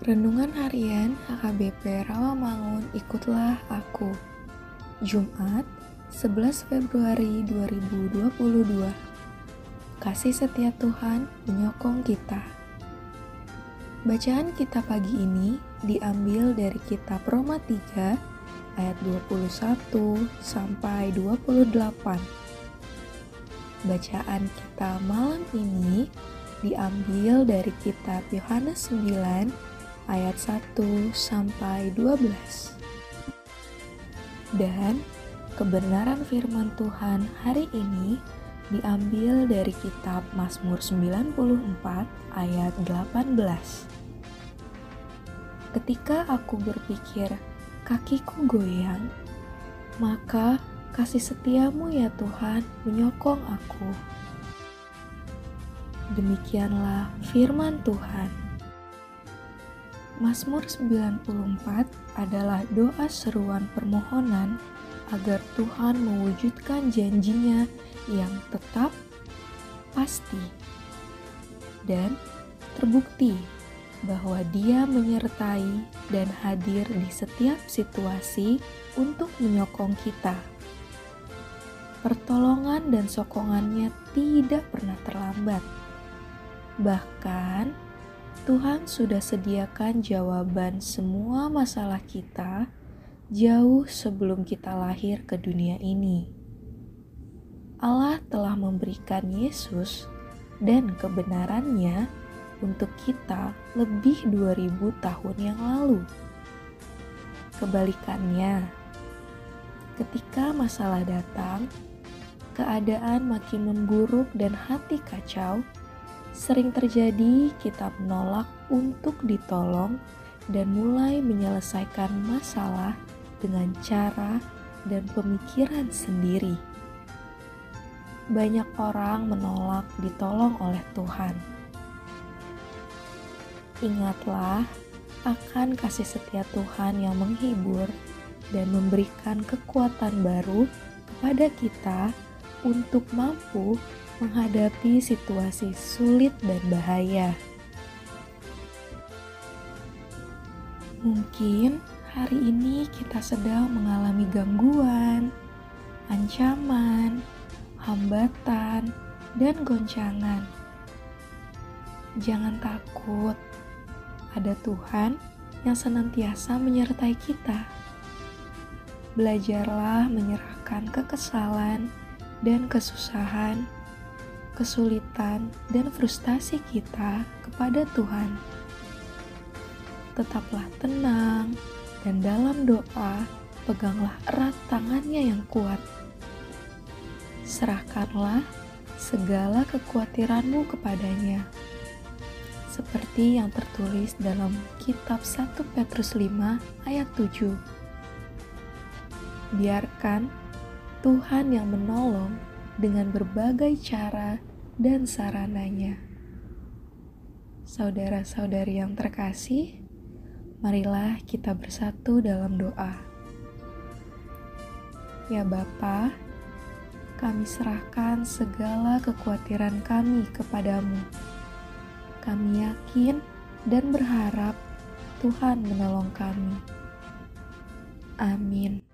Renungan Harian HKBP Rawamangun Ikutlah Aku. Jumat 11 Februari 2022 Kasih setia Tuhan menyokong kita. Bacaan kita pagi ini diambil dari kitab Roma 3 ayat 21 sampai 28 Bacaan kita malam ini diambil dari kitab Yohanes 9 ayat 1 sampai 12. Dan kebenaran firman Tuhan hari ini diambil dari kitab Mazmur 94 ayat 18. Ketika aku berpikir kakiku goyang, maka kasih setiamu ya Tuhan menyokong aku. Demikianlah firman Tuhan. Mazmur 94 adalah doa seruan permohonan agar Tuhan mewujudkan janjinya yang tetap, pasti, dan terbukti bahwa dia menyertai dan hadir di setiap situasi untuk menyokong kita. Pertolongan dan sokongannya tidak pernah terlambat. Bahkan, Tuhan sudah sediakan jawaban semua masalah kita jauh sebelum kita lahir ke dunia ini. Allah telah memberikan Yesus dan kebenarannya untuk kita lebih 2000 tahun yang lalu. Kebalikannya, ketika masalah datang, keadaan makin memburuk dan hati kacau, Sering terjadi kita menolak untuk ditolong dan mulai menyelesaikan masalah dengan cara dan pemikiran sendiri. Banyak orang menolak ditolong oleh Tuhan. Ingatlah akan kasih setia Tuhan yang menghibur dan memberikan kekuatan baru kepada kita untuk mampu menghadapi situasi sulit dan bahaya. Mungkin hari ini kita sedang mengalami gangguan, ancaman, hambatan, dan goncangan. Jangan takut, ada Tuhan yang senantiasa menyertai kita. Belajarlah menyerahkan kekesalan dan kesusahan kesulitan, dan frustasi kita kepada Tuhan. Tetaplah tenang, dan dalam doa, peganglah erat tangannya yang kuat. Serahkanlah segala kekhawatiranmu kepadanya. Seperti yang tertulis dalam kitab 1 Petrus 5 ayat 7. Biarkan Tuhan yang menolong dengan berbagai cara dan sarananya. Saudara-saudari yang terkasih, marilah kita bersatu dalam doa. Ya Bapa, kami serahkan segala kekhawatiran kami kepadamu. Kami yakin dan berharap Tuhan menolong kami. Amin.